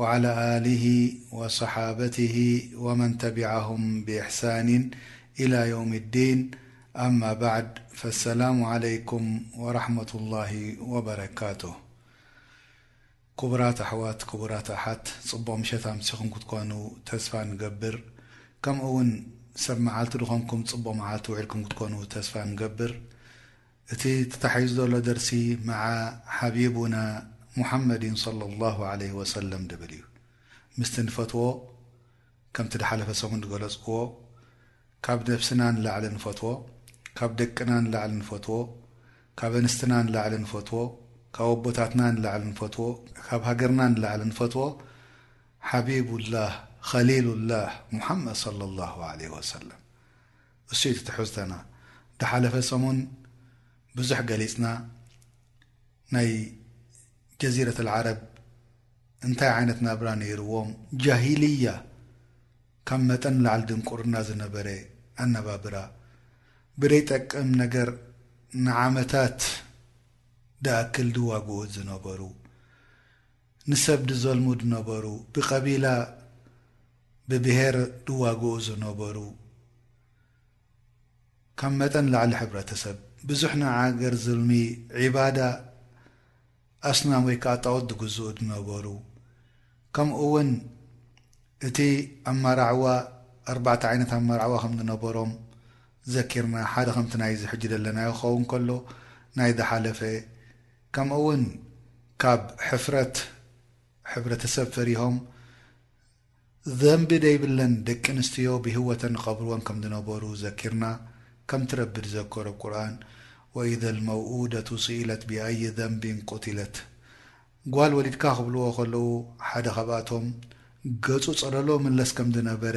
ወዓላ ኣሊሂ ወሰሓበቲሂ ወመን ተቢዓሁም ቢኢሕሳኒን ኢላ የውሚዲን ኣማ ባዕድ ፈሰላሙ ዓለይኩም ወራሕመቱላሂ ወበረካቱህ ኩቡራት ኣሕዋት ኩቡራት ኣሓት ጽቡቕ ምሸት ኣምሲኹም ክትኮኑ ተስፋ ንገብር ከምኡውን ሰብ መዓልቲ ድኾንኩም ጽቡቕ መዓልቲ ውዒልኩም ክትኮኑ ተስፋ ንገብር እቲ ተታሒዙ ዘሎ ደርሲ መዓ ሓቢቡና ሙሓመዲን ሶለሏሁ ዓለይሂ ወሰለም ድብል እዩ። ምስቲ ንፈትዎ ከምቲ ድሓለፈ ሰሙን ድገለጽኩዎ ካብ ነብስና ንላዕሊ ንፈትዎ፣ ካብ ደቅና ንላዕሊ ንፈትዎ፣ ካብ ኣንስትና ንላዕሊ ንፈትዎ፣ ካብ ኣቦታትና ንላዕሊ ንፈትዎ፣ ካብ ሃገርና ንላዕሊ ንፈትዎ ሓቢቡላህ ኸሊሉላህ ሙሓመድ ሶለሏሁ ዓለይሂ ወሰለም እሱ'ዩ እቲ ትሕዝቶና። ዝሓለፈ ሰሙን ብዙሕ ገሊጽና ናይ ጀዚረት ኣልዓረብ እንታይ ዓይነት ናብራ ነይርዎም፣ ጃሂልያ ካብ መጠን ንላዕሊ ድንቁርና ዝነበረ ኣነባብራ፣ ብደይጠቅም ነገር ንዓመታት ድኣክል ድዋግኡ ዝነበሩ፣ ንሰብ ድዘልሙ ድነበሩ፣ ብቀቢላ ብብሄር ድዋግኡ ዝነበሩ፣ ካብ መጠን ላዕሊ ሕብረተሰብ፣ ብዙሕ ንዓገር ዝልሚ ዒባዳ ኣስናም ወይ ከኣ ጣኦት ድግዝኡ ድነበሩ፣ ከምኡውን እቲ ኣማራዕዋ ኣርባዕተ ዓይነት ኣማራዕዋ ከም ድነበሮም ዘኪርና፣ ሓደ ከምቲ ናይዚ ሕጂ ደለናዮ ክኸውን ከሎ፣ ናይ ድሓለፈ ከምኡ'ውን ካብ ሕፍረት ሕብረተሰብ ፈሪሆም ዘንቢ ደይብለን ደቂ ኣንስትዮ ብህወተን ቐብርወን ከም ዝነበሩ ዘኪርና ከምቲ ረቢ ዝዘከሮ ቁርኣን ወኢዘ ልመውኡደቱ ሱኢለት ቢኣይ ዘንቢን ቁቲለት ጓል ወሊድካ ክብልዎ ከለዉ ሓደ ካብኣቶም ገጹ ጸለሎ ምለስ ከም ዝነበረ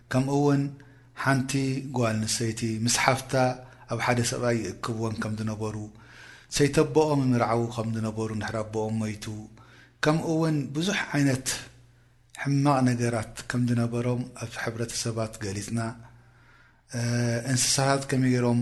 ከምኡ'ውን ሓንቲ ጓል ኣንስተይቲ ምስ ሓፍታ ኣብ ሓደ ሰብኣይ ይእክብወን ከም ዝነበሩ፣ ሰይተቦኦም ይምርዓዉ ከም ዝነበሩ ድሕሪ ኣቦኦም ሞይቱ፣ ከምኡ'ውን ብዙሕ ዓይነት ሕማቕ ነገራት ከም ዝነበሮም ኣብቲ ሕብረተሰባት ገሊጽና። እንስሳታት ከመይ ገይሮም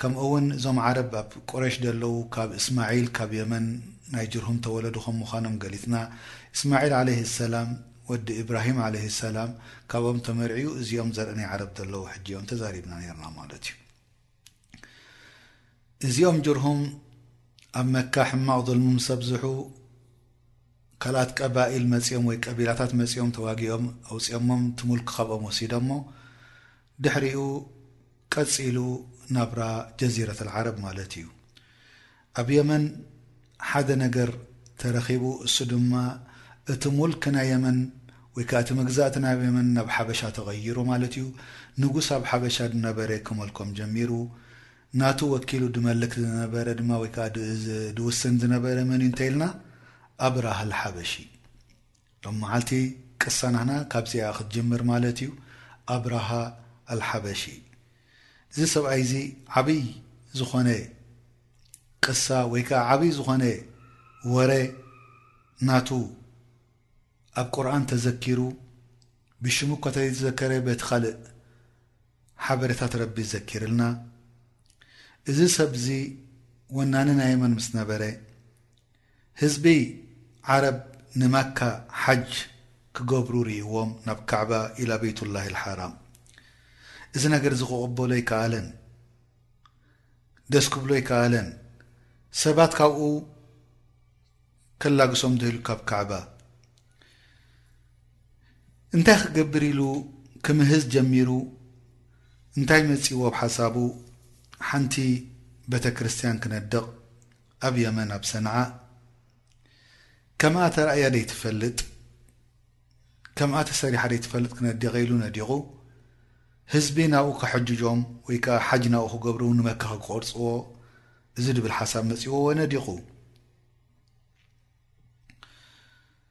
ከምእውን እዞም ዓረብ ኣብ ቁረሽ ደለዉ ካብ እስማዒል ካብ የመን ናይ ጅርሁም ተወለዱ ከም ምዃኖም ገሊጽና እስማዒል ዓለይሂ ሰላም ወዲ ኢብራሂም ዓለይሂ ሰላም ካብኦም ተመርዕዩ እዚኦም ዘርኢ ናይ ዓረብ ደለዉ ሕጂ እዮም ተዛሪብና ኔርና ማለት እዩ እዚኦም ጅርሁም ኣብ መካ ሕማቕ ዙልሚ ምስ ኣብዝሑ ካልኣት ቀባኢል መጺኦም ወይ ቀቢላታት መጺኦም ተዋጊኦም ኣውጺኦሞም እቲ ሙልኪ ካብኦም ወሲዶሞ ድሕሪኡ ቀጺሉ ናብራ ጀዚረት ኣልዓረብ ማለት እዩ። ኣብ የመን ሓደ ነገር ተረኺቡ እሱ ድማ እቲ ሙልክ ናይ የመን ወይ ከኣ እቲ መግዛእቲ ናብ የመን ናብ ሓበሻ ተቐይሩ ማለት እዩ። ንጉስ ኣብ ሓበሻ ድነበረ ክመልኮም ጀሚሩ። ናቱ ወኪሉ ድመልክ ዝነበረ ድማ ወይ ከኣ ድውስን ዝነበረ መን እዩ እንተይልና ኣብራሃ ኣልሓበሺ። ሎም መዓልቲ ቅሳናና ካብዚኣ ክትጅምር ማለት እዩ ኣብራሃ ኣልሓበሺ እዚ ሰብኣይ እዚ ዓብይ ዝኾነ ቅሳ ወይ ከዓ ዓብይ ዝኾነ ወረ ናቱ ኣብ ቁርኣን ተዘኪሩ ብሽሙ እኳ ተዘይተዘከረ በቲ ካልእ ሓበሬታት ረቢ ዘኪርልና እዚ ሰብ እዚ ወናኒ ናይ የመን ምስ ነበረ ህዝቢ ዓረብ ንማካ ሓጅ ክገብሩ ርእይዎም ናብ ካዕባ ኢላ በይቱላሂል ሓራም እዚ ነገር እዚ ክቕበሎ ኣይከኣለን ደስ ክብሎ ኣይከኣለን ሰባት ካብኡ ከላግሶም ደልዩ ካብ ካዕባ እንታይ ክገብር ኢሉ ክምህዝ ጀሚሩ እንታይ መጺእዎ ኣብ ሓሳቡ ሓንቲ ቤተክርስትያን ክነድቕ ኣብ የመን ኣብ ሰንዓ ከምኣ ተራእያ ደይትፈልጥ ከምኣ ተሰሪሓ ደይትፈልጥ ክነዴቀ ኢሉ ነዲቁ ህዝቢ ናብኡ ከሕጅጆም ወይ ከኣ ሓጅ ናብኡ ክገብሩ ንመካ ክቆርጽዎ እዚ ድብል ሓሳብ መጺዎ ወነዲቁ።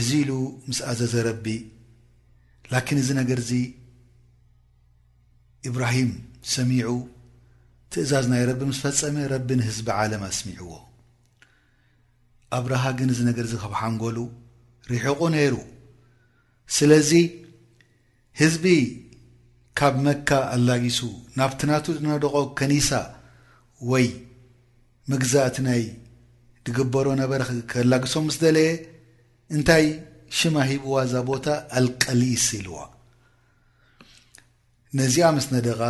እዚ ኢሉ ምስ ኣዘዘ ረቢ ላኪን እዚ ነገር እዚ ኢብራሂም ሰሚዑ ትእዛዝ ናይ ረቢ ምስ ፈጸመ ረቢ ንህዝቢ ዓለም ኣስሚዕዎ ኣብርሃ ግን እዚ ነገር እዚ ካብ ሓንጎሉ ሪሕቑ ነይሩ ስለዚ ህዝቢ ካብ መካ ኣላጊሱ ናብቲ ናቱ ዝነደቖ ከኒሳ ወይ መግዛእቲ ናይ ድግበሮ ነበረ ከላግሶ ምስ ደለየ እንታይ ሽማ ሂብዋ እዛ ቦታ ኣልቀሊስ ኢልዋ ነዚኣ ምስ ነደቓ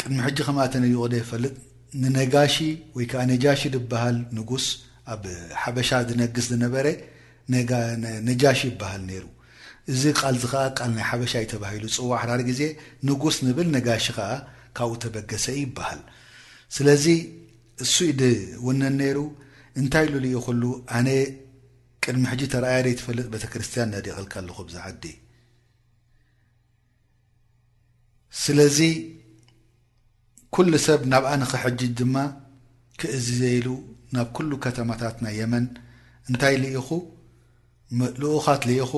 ቅድሚ ሕጂ ከምኣ ተነዲቑ ዘይፈልጥ ንነጋሺ ወይ ከዓ ነጃሺ ድበሃል ንጉስ ኣብ ሓበሻ ዝነግስ ዝነበረ ነጃሺ ይበሃል ነይሩ እዚ ቃልዚ ከኣ ቃል ናይ ሓበሻ እዩ ተባሂሉ ዝጽዋዕ ሓራሪ ግዜ ንጉስ ንብል ነጋሺ ከኣ ካብኡ ተበገሰ እዩ ይበሃል ስለዚ እሱ እዩ ድውንን ነይሩ እንታይ ሉሉ እዩ ኩሉ ኣነ ቅድሚ ሕጂ ተራእያ ደይትፈልጥ ቤተክርስትያን ነዲቅልካ ኣለኩ ኣብዛ ዓዲ ስለዚ ኩሉ ሰብ ናብኣ ንኽሕጅጅ ድማ ክእዝዘይሉ ናብ ኩሉ ከተማታት ናይ የመን እንታይ ልኢኹ ልኡኻት ልኢኹ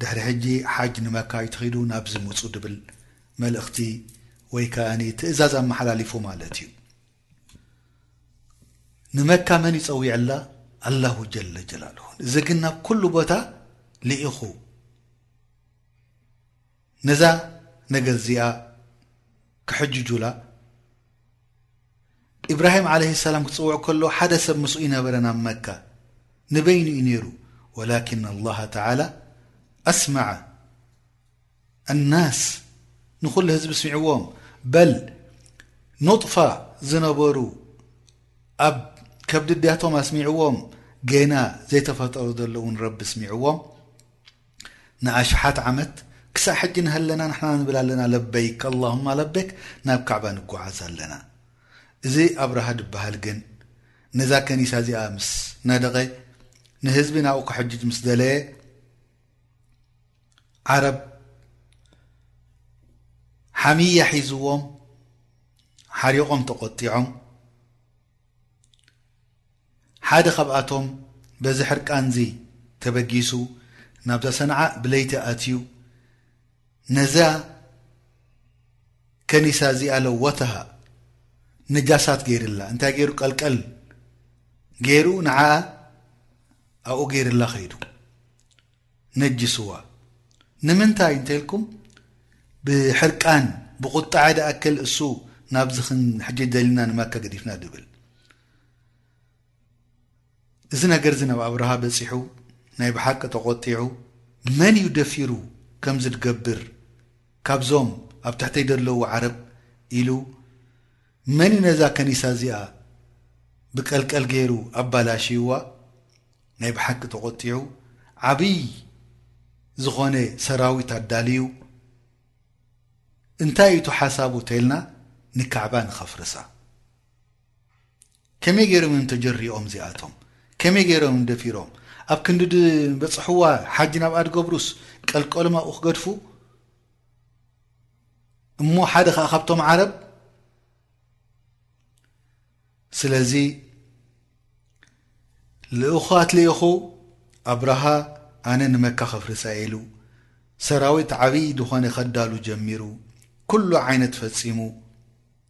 ድሕሪ ሕጂ ሓጅ ንመካ ኣይትኺዱ ናብዚ ምጹ ድብል መልእኽቲ ወይ ከኣኒ ትእዛዝ ኣመሓላሊፉ ማለት እዩ ንመካ መን ይጸዊዕላ ኣላሁ ጀለ ጀላልሁ እዚ ግን ናብ ኩሉ ቦታ ልኢኹ ነዛ ነገር እዚኣ ክሕጅጁላ ኢብራሂም ዓለይሂ ሰላም ክጽውዕ ከሎ ሓደ ሰብ ምስኡ ይነበረ ናብ መካ ንበይኑ እዩ ነይሩ ወላኪን ኣላህ ተዓላ ኣስመዐ ኣናስ ንዅሉ ህዝቢ ስሚዕዎም በል ኑጥፋ ዝነበሩ ኣብ ከብዲ ኣዴታቶም ኣስሚዕዎም ገና ዘይተፈጠሩ ዘለዉን ረቢ ስሚዕዎም ንኣሽሓት ዓመት ክሳዕ ሕጂ ንሀለና ንሕና ንብል ኣለና ለበይክ ኣላሁማ ለበክ ናብ ካዕባ ንጎዓዝ ኣለና እዚ ኣብርሃ ድበሃል ግን ነዛ ከኒሳ እዚኣ ምስ ነደቀ ንህዝቢ ናብኡ ከሕጅጅ ምስ ደለየ ዓረብ ሓሚያ ሒዝዎም ሓሪቆም ተቆጢዖም ሓደ ካብኣቶም በዚ ሕርቃንዚ ተበጊሱ ናብዛ ሰንዓ ብለይቲ ኣትዩ ነዛ ከኒሳ እዚኣ ለወተሃ ንጃሳት ገይርላ እንታይ ገይሩ ቀልቀል ገይሩ ንዓኣ ኣብኡ ገይርላ ከይዱ ነጅስዋ ንምንታይ እንተልኩም ብሕርቃን ብቁጣዐ ድኣክል እሱ ናብዚ ሕጂ ደሊና ንማካ ገዲፍና ድብል እዚ ነገርዚ ናብ ኣብርሃ በጺሑ ናይ ብሓቂ ተቆጢዑ መን እዩ ደፊሩ ከምዚ ድገብር ካብዞም ኣብ ትሕተይ ደለዉ ዓረብ ኢሉ መን እዩ ነዛ ከኒሳ እዚኣ ብቀልቀል ገይሩ ኣባላሽይዋ ናይ ብሓቂ ተቆጢዑ ዓብይ ዝኾነ ሰራዊት ኣዳልዩ እንታይ እዩ እቱ ሓሳቡ ተልና ንካዕባ ንከፍርሳ ከመይ ገይሮም እዮም ተጀሪኦም እዚኣቶም ከመይ ገይሮም እዮም ደፊሮም ኣብ ክንዲ ድበፅሕዋ ሓጂ ናብ ኣድገብሩስ ቀልቀሎም ኣብኡ ክገድፉ እሞ ሓደ ከዓ ካብቶም ዓረብ ስለዚ ልእኳት ልኢኹ ኣብርሃ ኣነ ንመካ ከፍርሳ ኢሉ ሰራዊት ዓብይ ዝኾነ ከዳሉ ጀሚሩ ኩሉ ዓይነት ፈፂሙ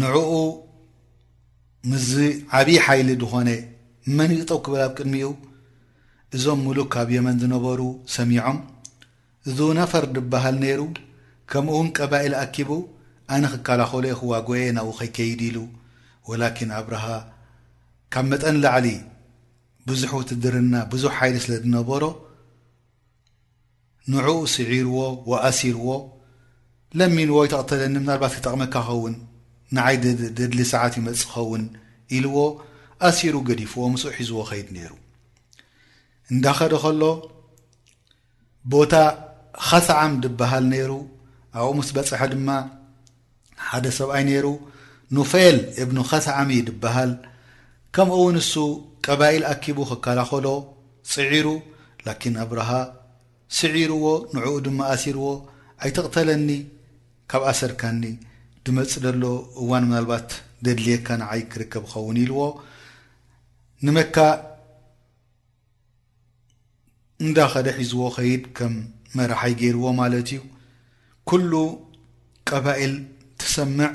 ንዕኡ ምስዚ ዓብዪ ሓይሊ ዝኾነ መን እዩ ጠው ክብል ኣብ ቅድሚኡ እዞም ሙሉክ ኣብ የመን ዝነበሩ ሰሚዖም እዙ ነፈር ድበሃል ነይሩ ከምኡ እውን ቀባኢል ኣኪቡ ኣነ ክከላኸሎ እየ ክዋግኦ እየ ናብኡ ከይከይድ ኢሉ ወላኪን ኣብርሃ ካብ መጠን ላዕሊ ብዙሕ ውትድርና ብዙሕ ሓይሊ ስለ ዝነበሮ ንዕኡ ስዒርዎ ወኣሲርዎ ለሚንዎ ይተቅተለኒ ምናልባት ይጠቅመካ ይኸውን ንዓይ ደድሊ ሰዓት ይመጽእ ይኸውን ኢልዎ ኣሲሩ ገዲፍዎ ምስኡ ሒዝዎ ከይድ ነይሩ እንዳኸደ ከሎ ቦታ ኻሳዓም ድበሃል ነይሩ ኣብኡ ምስ በጽሐ ድማ ሓደ ሰብኣይ ነይሩ ኑፈይል እብኑ ከስዓም እዩ ድበሃል ከምኡ እውን እሱ ቀባኢል ኣኪቡ ክከላኸሎ ፅዒሩ ላኪን ኣብርሃ ስዒርዎ ንዕኡ ድማ ኣሲርዎ ኣይትቕተለኒ ካብ ኣሰርካኒ ድመፅእ ደሎ እዋን ምናልባት ደድልየካ ንዓይ ክርከብ ኸውን ኢልዎ ንመካ እንዳ ከደ ሒዝዎ ከይድ ከም መራሓይ ገይርዎ ማለት እዩ ኩሉ ቀባኢል ትሰምዕ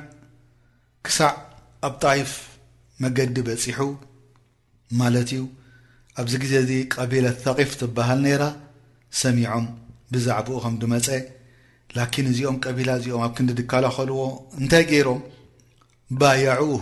ክሳዕ ኣብ ጣይፍ መገዲ በጺሑ ማለት እዩ ኣብዚ ግዜ እዚ ቀቢለት ተቂፍ ትበሃል ነይራ ሰሚዖም ብዛዕብኡ ከም ድመጸ ላኪን እዚኦም ቀቢላ እዚኦም ኣብ ክንዲ ድከላኸልዎ እንታይ ገይሮም ባያዑሁ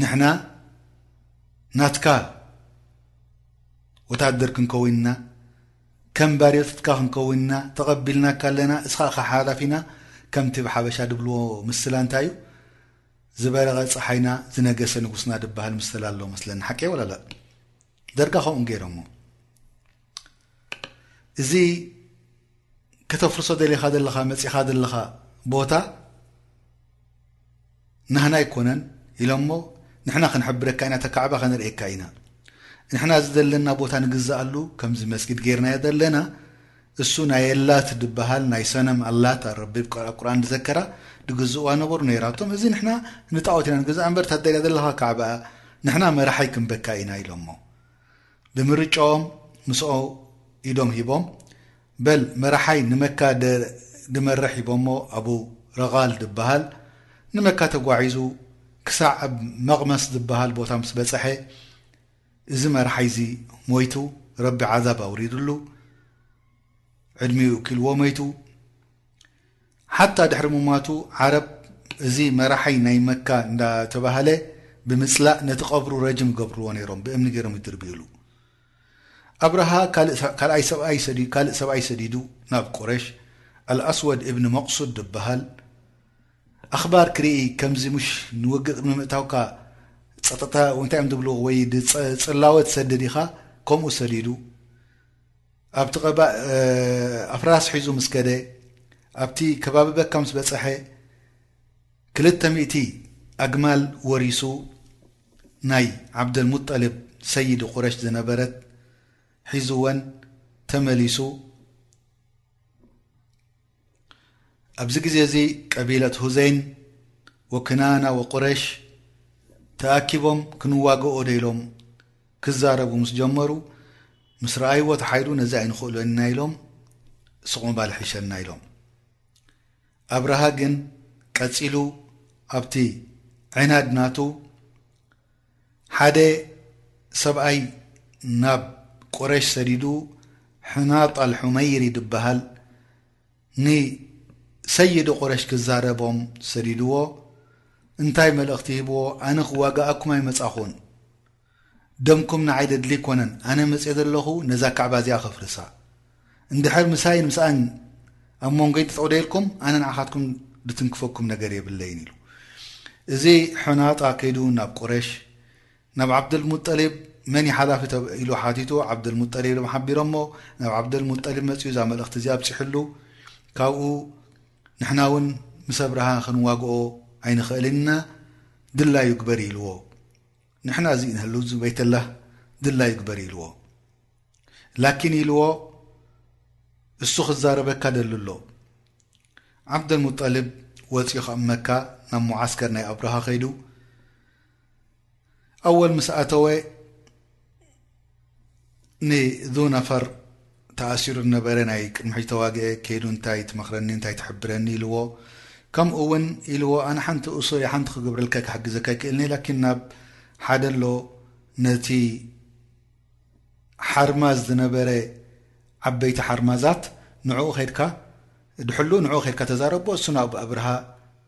ንሕና ናትካ ወታደር ክንከውን ኢና ከም ባርዮትትካ ክንከውን ኢና ተቐቢልናካ ኣለና እስኻ እኻ ሓላፊና ከምቲ ብሓበሻ ድብልዎ ምስላ እንታይ እዩ ዝበረቐ ፀሓይና ዝነገሰ ንጉስና ድበሃል ምስላ ኣሎ መስለኒ ሓቀይ ወላ ላእ ደርጋ ከምኡ ገይሮሞ እዚ ከተፍርሶ ደሊኻ ዘለኻ መፂኻ ዘለኻ ቦታ ናህና ኣይኮነን ኢሎሞ ንሕና ክንሕብረካ ኢና ተካዕባ ከነርእየካ ኢና ንሕና እዚ ዘለና ቦታ ንግዛኣሉ ከምዚ መስጊድ ገይርናዮ ዘለና እሱ ናይ ኣላት ድበሃል ናይ ሰነም ኣላት ኣረቢብ ኣብ ቁርኣን ድዘከራ ድግዝእዋ ነበሩ ነይራቶም እዚ ንሕና ንጣዖት ኢና ንግዛእ እምበር ታደልያ ዘለኻ ካዕባ ንሕና መራሓይ ክንበካ ኢና ኢሎሞ ብምርጫኦም ምስኦ ኢዶም ሂቦም በል መራሓይ ንመካ ደ ድመርሕ ሂቦሞ ኣቡ ረጋል ድበሃል ንመካ ተጓዒዙ ክሳዕ ኣብ መቅመስ ድበሃል ቦታ ምስ በጸሐ እዚ መራሓይ እዚ ሞይቱ ረቢ ዓዛብ ኣውሪድሉ ዕድሚኡ እኪልዎ መይቱ ሓታ ድሕሪ ምሟቱ ዓረብ እዚ መራሓይ ናይ መካ እንዳ ተባህለ ብምጽላእ ነቲ ቀብሩ ረጅም ይገብርዎ ነይሮም ብእምኒ ገይሮም ይድርብዩሉ። ኣብርሃ ካልኣይ ሰብኣይ ሰዲዱ ካልእ ሰብኣይ ሰዲዱ ናብ ቁረሽ ኣልኣስወድ እብኒ መቅሱድ ድበሃል ኣኽባር ክርኢ ከምዚ ምሽ ንውግእ ቅድሚ ምእታውካ ጸጥታ እንታይ እዮም ድብልዎ ወይ ጽላወ ትሰድድ ኢኻ ከምኡ ሰዲዱ ኣብቲ ቀባእ ኣፍራስ ሒዙ ምስ ከደ፣ ኣብቲ ከባቢ በካ ምስ በጸሐ፣ ክልተ ሚእቲ ኣግማል ወሪሱ ናይ ዓብደልሙጠልብ ሰይዲ ቁረሽ ዝነበረት ሒዙወን ተመሊሱ። ኣብዚ ግዜ እዚ ቀቢለት ሁዘይን ወክናና ወቁሬሽ ተኣኪቦም ክንዋገኦ ዶ ኢሎም ክዛረቡ ምስ ጀመሩ ምስ ረኣይዎ ተሓይሉ ነዚ ኣይንኽእሎን ኢና ኢሎም ሱቕ ምባል ይሕሸና ኢሎም ኣብርሃ ግን ቀጺሉ ኣብቲ ዕናድ ናቱ ሓደ ሰብኣይ ናብ ቁረሽ ሰዲዱ ሕናጥ ኣልሑመይሪ ድበሃል ንሰይዲ ቁረሽ ክዛረቦም ሰዲድዎ እንታይ መልእኽቲ ሂብዎ ኣነ ክዋጋኣኩም ኣይመጻኹን ደምኩም ንዓይ ደድሊ ኣይኮነን ኣነ መጽየ ዘለኹ ነዛ ካዕባ እዚኣ ከፍርሳ እንድሕር ምሳይን ምስኣን ኣብ መንጎይ ጠጠው ደይልኩም ኣነ ንዓኻትኩም ድትንክፈኩም ነገር የብለይን ኢሉ። እዚ ሑናጣ ከይዱ ናብ ቁሬሽ ናብ ዓብደልሙጠሊብ መን እዩ ሓላፊ ኢሉ ሓቲቱ ዓብደልሙጠሊብ ኢሎም ሓቢሮሞ ናብ ዓብደልሙጠሊብ መፅኡ እዛ መልእኽቲ እዚኣ ኣብፂሕሉ ካብኡ ንሕና እውን ምስ ኣብርሃ ክንዋግኦ ኣይንኽእልን ኢና ድላዩ ግበሪ ኢልዎ ንሕና እዚ ንህሉ ዝበይተላህ ድላዩ ግበሪ ኢልዎ ላኪን ኢልዎ እሱ ክዛረበካ ደሊ ኣሎ። ዓብደልሙጠልብ ወጺኡ ካብ መካ ናብ ሙዓስከር ናይ ኣብርሃ ከይዱ ኣወል ምስ ኣተወ ንዙነፈር ተኣሲሩ ዝነበረ ናይ ቅድሚ ሕጂ ተዋግኤ ከይዱ እንታይ ትመክረኒ እንታይ ትሕብረኒ ኢልዎ ከምኡ እውን ኢልዎ ኣነ ሓንቲ እሱሪ ሓንቲ ክግብረልካ ክሕግዘካ ይክእልኒ ላኪን ናብ ሓደ ኣሎ ነቲ ሓርማዝ ዝነበረ ዓበይቲ ሓርማዛት ንዕኡ ከድካ ድሕሉ ንዕኡ ከድካ ተዛረቦ እሱ ናብ ኣብርሃ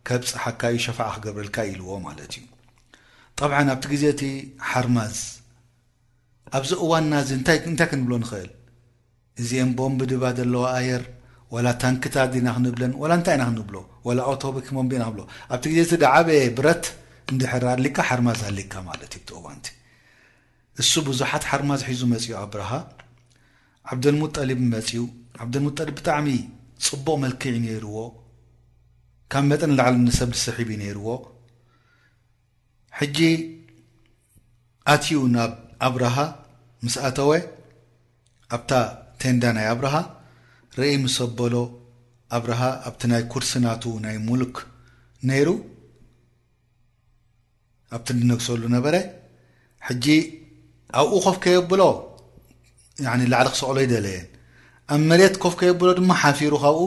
ከብጽሓካ እዩ ሸፋዓ ክገብረልካ እዩ ኢልዎ ማለት እዩ ጠብዓ ኣብቲ ግዜ እቲ ሓርማዝ ኣብዚ እዋንና እዚ እንታይ ክንብሎ ንኽእል እዚኤን ቦምቢ ድባ ዘለዋ ኣየር ዋላ ታንክታ ዲና ክንብለን ዋላ እንታይ ኢና ክንብሎ ዋላ ኣውቶቢክ ቦምቢ ኢና ክንብሎ ኣብቲ ግዜ እቲ ድዓበየ ብረት እንድሕር ኣሊካ ሓርማዝ ኣሊካ ማለት እዩ እቲ እዋንቲ እሱ ብዙሓት ሓርማዝ ሒዙ መጺኡ ኣብርሃ ዓብደልሙጠሊብ መጺኡ ዓብደልሙጠሊብ ብጣዕሚ ጽቡቕ መልክዕ እዩ ነይርዎ ካብ መጠን ንላዕሊ ንሰብ ዝስሒብ እዩ ነይርዎ ሕጂ ኣትዩ ናብ ኣብርሃ ምስ ኣተወ ኣብታ ቴንዳ ናይ ኣብርሃ ርእይ ምስ ኣበሎ ኣብርሃ ኣብቲ ናይ ኩርሲ ናቱ ናይ ሙሉክ ነይሩ ኣብቲ ልነግሰሉ ነበረ ሕጂ ኣብኡ ኮፍ ከየብሎ ያኒ ላዕሊ ክሰቕሎ ኣይደለየን ኣብ መሬት ኮፍ ከየብሎ ድማ ሓፊሩ ካብኡ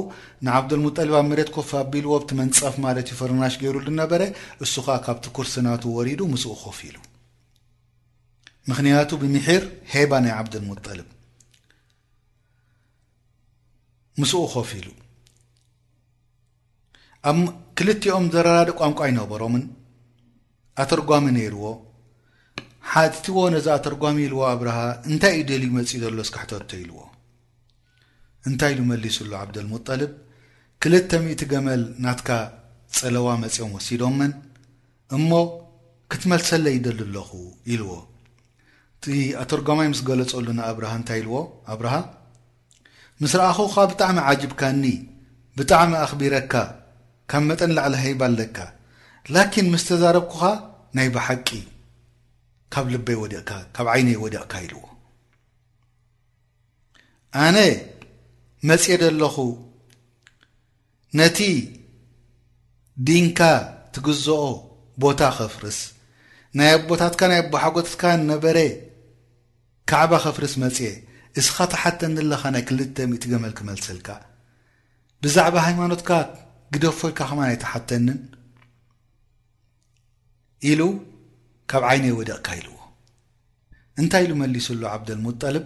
ንዓብደልሙጠሊብ ኣብ መሬት ኮፍ ኣቢልዎ ብቲ መንፀፍ ማለት እዩ ፍርናሽ ገይሩሉ ነበረ እሱ ከዓ ካብቲ ኩርሲ ናቱ ወሪዱ ምስኡ ኮፍ ኢሉ ምክንያቱ ብምሒር ሄባ ናይ ዓብደልሙጠልብ ምስኡ ኮፍ ኢሉ ኣብ ክልቲኦም ዘረዳድእ ቋንቋ ኣይነበሮምን፣ ኣተርጓሚ ነይርዎ። ሓቲትዎ ነዚ ኣተርጓሚ ኢልዎ ኣብርሃ እንታይ እዩ ደልዩ መጺኡ ዘሎ እስከ ሕተቶ ኢልዎ። እንታይ ኢሉ መሊሱሉ ዓብደልሙጠልብ ክልተ ሚእቲ ገመል ናትካ ጸለዋ መጺኦም ወሲዶመን እሞ ክትመልሰለይ ይደሊ ኣለኹ ኢልዎ። እቲ ኣተርጓማይ ምስ ገለጸሉ ንኣብርሃ እንታይ ኢልዎ ኣብርሃ ምስ ረኣኹኻ ብጣዕሚ ዓጅብካኒ ብጣዕሚ ኣኽቢረካ ካብ መጠን ላዕሊ ሃይባ ኣለካ ላኪን ምስ ተዛረብኩኻ ናይ ብሓቂ ካብ ልበይ ወዲቕካ ካብ ዓይነይ ወዲቕካ ኢልዎ ኣነ መጽየ ደለኹ ነቲ ዲንካ ትግዝኦ ቦታ ከፍርስ ናይ ኣቦታትካ ናይ ኣቦሓጎትትካ ነበረ ካዕባ ከፍርስ መጽየ እስኻ ትሓተኒ ኣለኻ ናይ ክልተ ሚእቲ ገመል ክመልሰልካ ብዛዕባ ሃይማኖትካ ግደፎ ኢልካ ከማን ኣይትሓተንን ኢሉ ካብ ዓይነይ ወደቕካ ኢልዎ እንታይ ኢሉ መሊሱሉ ዓብደልሙጠልብ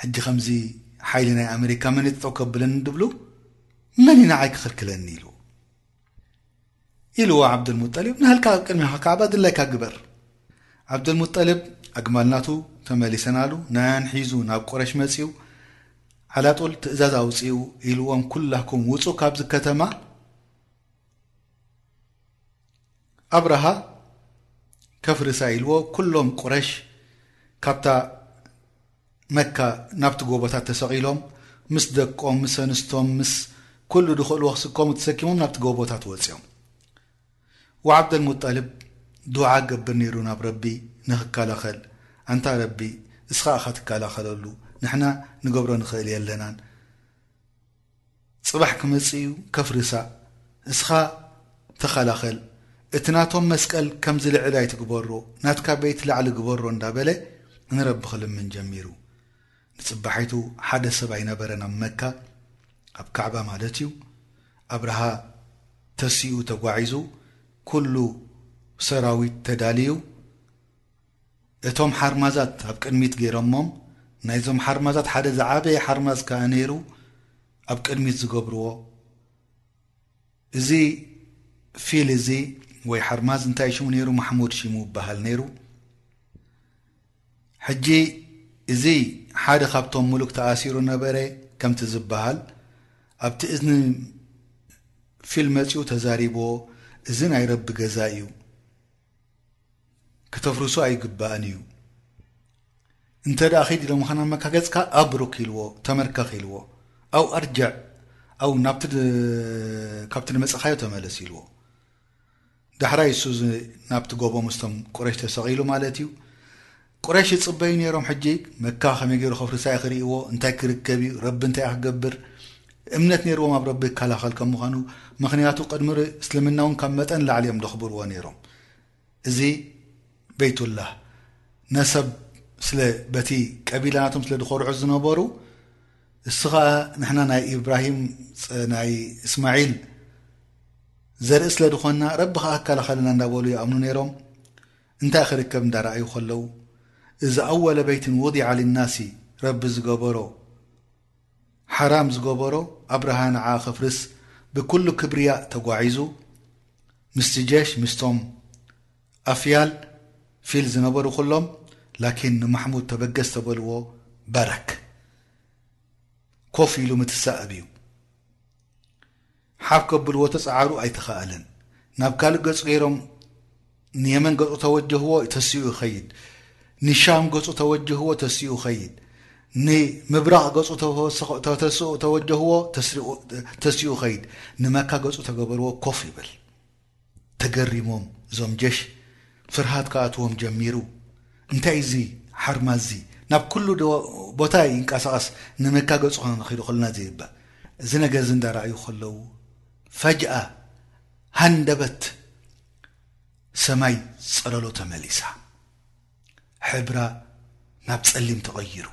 ሕጂ ከምዚ ሓይሊ ናይ ኣመሪካ መን እዩ ጠጠው ከብለኒ እንድብሉ መን እዩ ንዓይ ክኽልክለኒ ኢሉ ኢልዎ ዓብደልሙጠሊብ ናህልካ ኣብ ቅድሚኻ ካዕባ ድላይካ ግበር ዓብደልሙጠልብ ኣግማልናቱ ተመሊሰናሉ ናያን ሒዙ ናብ ቁረሽ መፅኡ ዓላጡል ትእዛዝ ኣውፅኡ ኢልዎም ኩላኩም ውፁ ካብዚ ከተማ ኣብርሃ ከፍርሳ ኢልዎ ኩሎም ቁረሽ ካብታ መካ ናብቲ ጎቦታት ተሰቒሎም ምስ ደቆም ምስ ኣንስቶም ምስ ኩሉ ዝኽእልዎ ክስከሙ ተሰኪሞም ናብቲ ጎቦታት ወጽዮም ወዓብደልሙጠልብ ዱዓ ክገብር ኔሩ ናብ ረቢ ንኽከላኸል ኣንታ ረቢ እስኻ እኻ ትከላኸለሉ ንሕና ንገብሮ ንኽእል የለናን ጽባሕ ክመጽእ እዩ ከፍርሳ እስኻ ተኸላኸል እቲ ናቶም መስቀል ከም ዝልዕል ኣይትግበሮ ናትካ ቤት ላዕሊ ግበሮ እንዳበለ ንረቢ ክልምን ጀሚሩ ንጽባሒቱ ሓደ ሰብኣይ ነበረ ናብ መካ ኣብ ካዕባ ማለት እዩ ኣብርሃ ተሲኡ ተጓዒዙ ኩሉ ሰራዊት ተዳልዩ እቶም ሓርማዛት ኣብ ቅድሚት ገይሮሞም ናይዞም ሓርማዛት ሓደ ዝዓበየ ሓርማዝ ከኣ ነይሩ ኣብ ቅድሚት ዝገብርዎ እዚ ፊል እዚ ወይ ሓርማዝ እንታይ ሽሙ ነይሩ ማሕሙድ ሽሙ ይበሃል ነይሩ ሕጂ እዚ ሓደ ካብቶም ሙሉክ ተኣሲሩ ነበረ ከምቲ ዝበሃል ኣብቲ እዝኒ ፊል መጺኡ ተዛሪብዎ እዚ ናይ ረቢ ገዛ እዩ ክተፍርሱ ኣይግባእን እዩ እንተ ደኣ ኺድ ኢሎም ኻና መካገጽካ ኣብሩክ ኢልዎ ተመርከኽ ኢልዎ ኣው ኣርጀዕ ኣው ናብቲ ካብቲ ድመጸኻዮ ተመለስ ኢልዎ ዳሕራይ እሱ ናብቲ ጎቦ ምስቶም ቁረሽ ተሰቒሉ ማለት እዩ ቁረሽ ይጽበዩ ኔሮም ሕጂ መካ ከመይ ጌሩ ከፍርሳ ዩ ክሪእዎ እንታይ ክርከብ ዩ ረቢ እንታይ ዩ ክገብር እምነት ኔርዎም ኣብ ረቢ ክከላከል ከም ምካኑ ምክንያቱ ቅድሚ እስልምና ውን ካብ መጠን ንላዕሊ ዮም ደክብርዎ ኔሮም እዚ በይቱላህ ነሰብ ስለ በቲ ቀቢላ ናቶም ስለ ድኮርዑ ዝነበሩ እሱ ከኣ ንሕና ናይ ኢብራሂም ናይ እስማዒል ዘርኢ ስለ ድኮና ረቢ ከኣ ክከላከለና እንዳበሉ ይኣምኑ ኔሮም እንታይ ክርከብ እንዳ ረኣዩ ከለዉ እዚ ኣወለ በይትን ውዲዓ ሊናሲ ረቢ ዝገበሮ ሓራም ዝገበሮ ኣብርሃ ንዓ ከፍርስ ብኩሉ ክብርያእ ተጓዒዙ ምስቲ ጀሽ ምስቶም ኣፍያል ፊል ዝነበሩ ኩሎም ላኪን ንማሕሙድ ተበገስ ተበልዎ በረክ ኮፍ ኢሉ ምትሳእብ እዩ። ሓፍ ከብልዎ ተጸዓሩ ኣይተኻእለን። ናብ ካልእ ገጹ ገይሮም ንየመን ገጹ ተወጀህዎ ተሲኡ ይኸይድ። ንሻም ገጹ ተወጀህዎ ተሲኡ ይኸይድ። ንምብራቕ ገጹ ተተስኡ ተወጀህዎ ተሲኡ ይኸይድ። ንመካ ገጹ ተገበርዎ ኮፍ ይበል። ተገሪሞም እዞም ጀሽ ፍርሃት ክኣትዎም ጀሚሩ እንታይ እዚ ሓርማዝዚ ናብ ኩሉ ዶ ቦታ ይንቀሳቐስ ንመካ ገጹ ከንረኺሉ ከለና ዘይባ እዚ ነገርዚ እንዳረኣዩ ከለዉ ፈጅኣ ሃንደበት ሰማይ ጸለሎ ተመሊሳ ሕብራ ናብ ጸሊም ተቐይሩ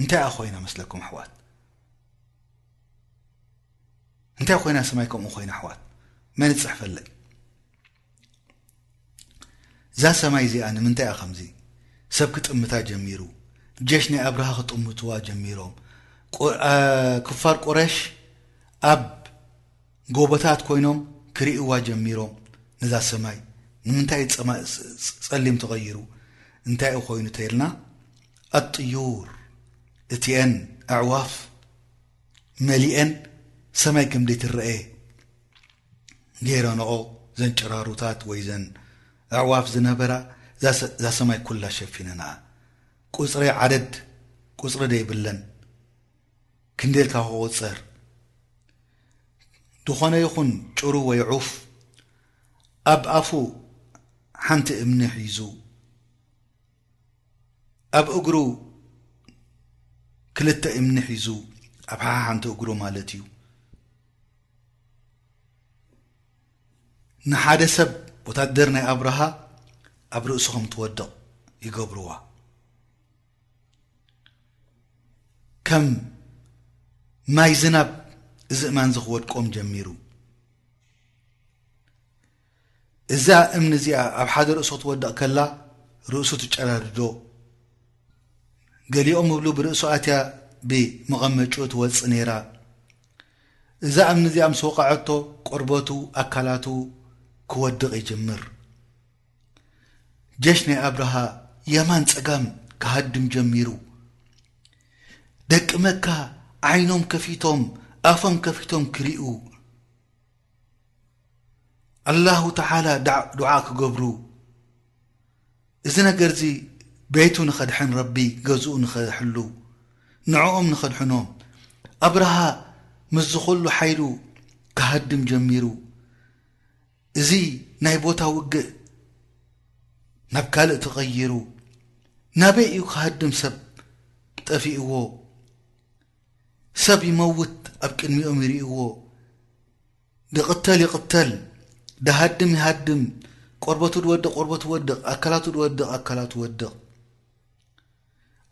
እንታይ እያ ኮይና መስለኩም ኣሕዋት እንታይ ኮይና ሰማይ ከምኡ ኮይና ኣሕዋት መን ዝፅሕፈለይ እዛ ሰማይ እዚኣ ንምንታይ እያ ከምዚ ሰብ ክጥምታ ጀሚሩ ጀሽ ናይ ኣብርሃ ክጥምትዋ ጀሚሮም ክፋር ቁረሽ ኣብ ጎቦታት ኮይኖም ክሪእዋ ጀሚሮም ነዛ ሰማይ ንምንታይ ጸሊም ተቐይሩ እንታይኡ ኮይኑ ተይልና ኣጥዩር እቲኤን ኣዕዋፍ መሊኤን ሰማይ ከምደይ ትረኤ ገይረንኦ ዘን ጭራሩታት ወይ ዘን ኣዕዋፍ ዝነበራ እዛ ሰማይ ኩላ ሸፊነንኣ ቁፅሪ ዓደድ ቁፅሪ ደይብለን ክንዲ ኢልካ ክቑጸር ዝኾነ ይኹን ጭሩ ወይ ዑፍ ኣብ ኣፉ ሓንቲ እምኒ ሒዙ ኣብ እግሩ ክልተ እምኒ ሒዙ ኣብ ሓሓንቲ እግሩ ማለት እዩ ንሓደ ሰብ ወታደር ናይ ኣብርሃ ኣብ ርእሱ ከም ትወድቕ ይገብርዋ ከም ማይ ዝናብ እዚ እማንዚ ክወድቆም ጀሚሩ እዛ እምኒ እዚኣ ኣብ ሓደ ርእሱ ክትወድቕ ከላ ርእሱ ትጨራርዶ ገሊኦም እብሉ ብርእሱ ኣትያ ብመቐመጩ ትወፅእ ነይራ እዛ እምኒ እዚኣ ምስ ወቐዐቶ ቆርበቱ ኣካላቱ ክወድቕ ይጅምር ጀሽ ናይ ኣብርሃ የማን ጸጋም ክሃድም ጀሚሩ። ደቂ መካ ዓይኖም ከፊቶም ኣፎም ከፊቶም ክሪኡ ኣላሁ ተዓላ ዱዓ ክገብሩ እዚ ነገርዚ ቤቱ ንኸድሕን ረቢ ገዝኡ ንኸሕሉ ንዕኦም ንኸድሕኖም ኣብርሃ ምስ ዝኹሉ ሓይሉ ክሃድም ጀሚሩ። እዚ ናይ ቦታ ውግእ ናብ ካልእ ተቐይሩ ናበይ እዩ ክሃድም ሰብ ጠፊእዎ ሰብ ይመውት ኣብ ቅድሚኦም ይርእዎ ድቕተል ይቕተል ድሃድም ይሃድም ቆርበቱ ድወድቕ ቆርበቱ ወድቕ ኣካላቱ ድወድቕ ኣካላቱ ወድቕ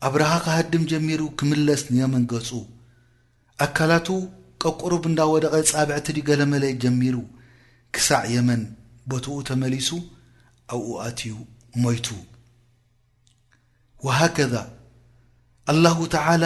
ኣብርሃ ክሃድም ጀሚሩ ክምለስ ንየመን ገጹ ኣካላቱ ቀቁሩብ እንዳ ወደቐ ጻብዕቲ ድዩ ገለመለ ጀሚሩ ክሳዕ የመን ቦትኡ ተመሊሱ ኣብኡ ኣትዩ ሞይቱ ወሃከዛ ኣላሁ ተዓላ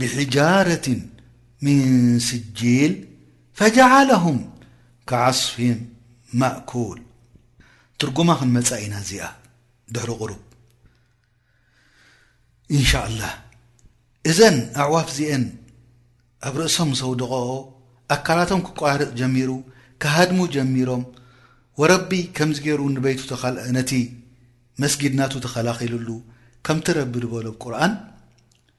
ብሒጃረቲ ሚን ስጂል ፈጀዓለሁም ከዓስፊን መእኩል ትርጉማ ክንመጻ ኢና እዚኣ ድሕሪ ቁሩብ ኢንሻላህ እዘን ኣዕዋፍ እዚኤን ኣብ ርእሶም ሰውድቐኦ ኣካላቶም ክቋርጽ ጀሚሩ ክሃድሙ ጀሚሮም ወረቢ ከምዚ ገይሩ ንበይቱ ነቲ መስጊድ ናቱ ተኸላኺልሉ ከምቲ ረቢ ድበሎ ብ ቁርን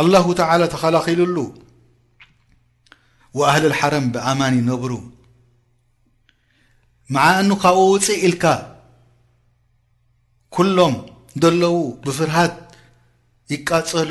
ኣላሁ ተዓላ ተኸላኺሉሉ ወኣህለል ሓረም ብኣማን ይነብሩ መዓእኑ ካብኡ ውፅእ ኢልካ ኩሎም ዘለዉ ብፍርሃት ይቃፀሉ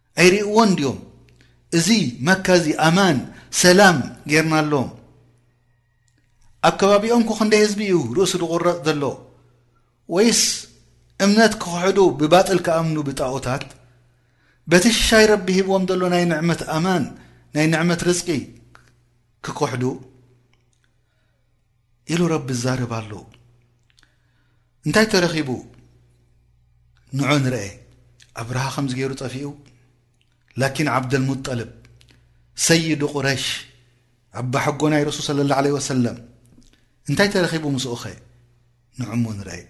ኣይሪእዎን ድዮም እዚ መካ እዚ ኣማን ሰላም ጌርናሎም ኣብ ከባቢኦም ኮ ክንደይ ህዝቢ እዩ ርእሱ ዝቑረጽ ዘሎ ወይስ እምነት ክኽሕዱ ብባጥል ክኣምኑ ብጣኦታት በቲ ሽሻይ ረቢ ሂብዎም ዘሎ ናይ ንዕመት ኣማን ናይ ንዕመት ርዝቂ ክክሕዱ ኢሉ ረቢ ዛረብ ኣሎ እንታይ ተረኺቡ ንዑ ንርኤ ኣብርሃ ከምዚ ገይሩ ጠፊኡ ላኪን ዓብደልሙጠልብ ሰይዱ ቁረሽ ኣባሐጎ ናይ ረሱል صለ ላ ለ ወሰለም እንታይ ተረኺቡ ምስኡኸ ንዑሞ ንርኤ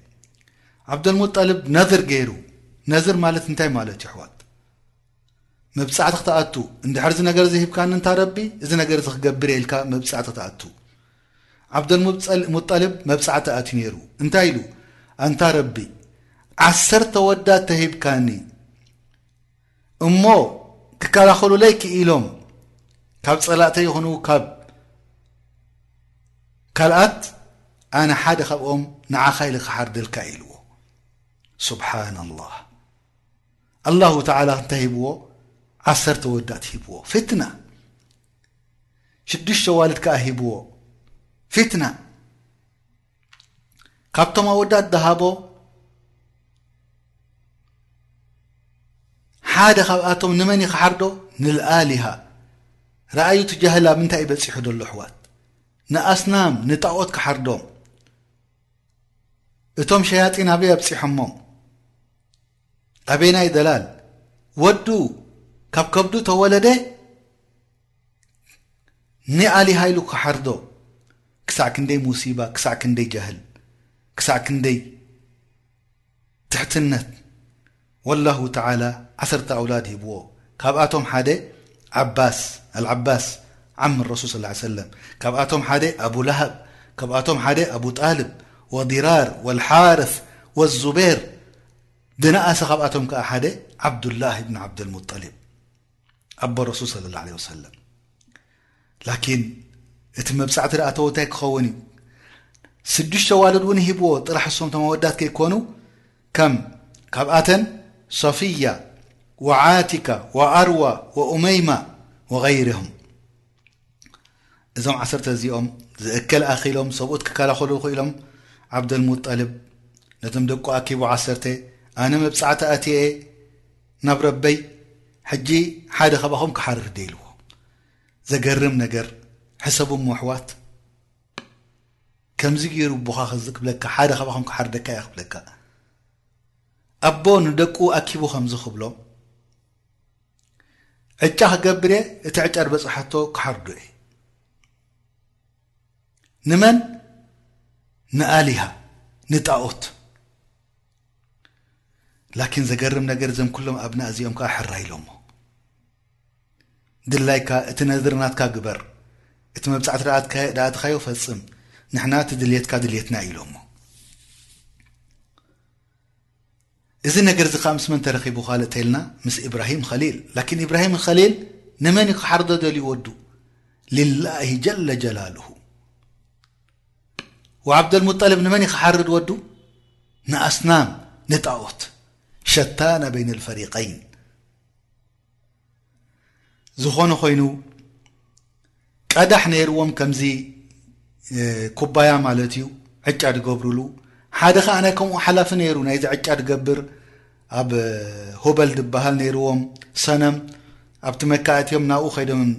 ዓብደልሙጠልብ ነዝር ገይሩ ነዝር ማለት እንታይ ማለት ይሕዋት መብጻዕቲ ክትኣቱ እንድሕር እዚ ነገር እዚ ሂብካኒ እንታ ረቢ እዚ ነገር እዚ ክገብር እየ ኢልካ መብጻዕቲ ክትኣቱ ዓብደልሙጠልብ መብጻዕቲ ኣትዩ ነይሩ እንታይ ኢሉ ኣንታ ረቢ ዓሰርተ ወዳት ተሂብካኒ እሞ ክከላኸሉለይ ክኢሎም ካብ ጸላእተ ይኹኑ ካብ ካልኣት ኣነ ሓደ ካብኦም ንዓኻ ኢለ ክሓርደልካ ኢልዎ ስብሓን ላህ ኣላሁ ተዓላ እንታይ ሂብዎ ዓሰርተ ወዳት ሂብዎ ፊትና ሽዱሽተ ዋልድ ከኣ ሂብዎ ፊትና ካብቶም ኣወዳት ዝሃቦ ሓደ ካብኣቶም ንመን ዩ ክሓርዶ ንልኣሊሃ ረኣዩ ትጃህል ኣብ ምንታይ እዩ በፂሑ ዘሎ ኣሕዋት ንኣስናም ንጣዖት ክሓርዶም እቶም ሸያጢን ኣበይ ኣብፂሖሞም ኣበየናይ ደላል ወዱ ካብ ከብዱ ተወለደ ኒኣሊ ሃይሉ ክሓርዶ ክሳዕ ክንደይ ሙሲባ ክሳዕ ክንደይ ጃህል ክሳዕ ክንደይ ትሕትነት ወላሁ ተዓላ ዓሰርተ ኣውላድ ሂብዎ ካብኣቶም ሓደ ዓባስ ኣልዓባስ ዓም ረሱል ስ ላ ሰለም ካብኣቶም ሓደ ኣቡ ላሃብ ካብኣቶም ሓደ ኣቡ ጣልብ ወዲራር ወልሓርፍ ወዙቤር ዝነኣሰ ካብኣቶም ከኣ ሓደ ዓብዱላህ ኢብኑ ዓብደልሙጠሊብ ኣቦ ረሱል ሰለላሁ ዓለይሂ ወሰለም ላኪን እቲ መብጻዕቲ ደኣ ተወ እንታይ ክኸውን እዩ ስድሽተ ዋልድ እውን ሂብዎ ጥራሕ እሶም እቶም ኣወዳት ከይኮኑ ከም ካብኣተን ሶፊያ ወዓቲካ ወኣርዋ ወኡመይማ ወገይርህም እዞም ዓሰርተ እዚኦም ዝእከል ኣኺሎም ሰብኡት ክከላኸሉ ይኽኢሎም ዓብደልሙጠልብ ነቶም ደቁ ኣኪቡ ዓሰርተ ኣነ መብጻዕቲ ኣትየ ናብ ረበይ ሕጂ ሓደ ካባኹም ክሓርር ደ ኢልዎ ዘገርም ነገር ሕሰቡ እሞ ኣሕዋት ከምዚ ገይሩ ቦኻ ክዚ ክብለካ ሓደ ካባኹም ክሓርደካ እየ ክብለካ ኣቦ ንደቁ ኣኪቡ ከምዚ ክብሎ ዕጫ ክገብር እየ እቲ ዕጫ ዝበፅሓቶ ክሓርዶ እየ ንመን ንኣሊሃ ንጣኦት ላኪን ዘገርም ነገር እዞም ኩሎም ኣብና እዚኦም ከዓ ሕራ ኢሎሞ ድላይካ እቲ ነድሪ ናትካ ግበር እቲ መብፃዕቲ ዳኣትካዮ ፈፅም ንሕና እቲ ድልየትካ ድልየትና ኢሎሞ እዚ ነገር እዚ ከኣ ምስ መን ተረኺቡ ካልእ ተልና ምስ ኢብራሂም ኸሊል ላኪን ኢብራሂም ኸሊል ንመን እዩ ክሓርዶ ደልዩ ወዱ ሊላሂ ጀለ ጀላልሁ ወዓብደልሙጠልብ ንመን እዩ ክሓርድ ወዱ ንኣስናም ንጣኦት ሸታና በይን ልፈሪቀይን ዝኾነ ኾይኑ ቀዳሕ ነይርዎም ከምዚ ኩባያ ማለት እዩ ዕጫ ድገብርሉ ሓደ ከዓ ናይ ከምኡ ሓላፊ ነይሩ ናይዚ ዕጫ ድገብር ኣብ ሁበል ድበሃል ነይርዎም ሰነም ኣብቲ መካእትዮም ናብኡ ከይዶም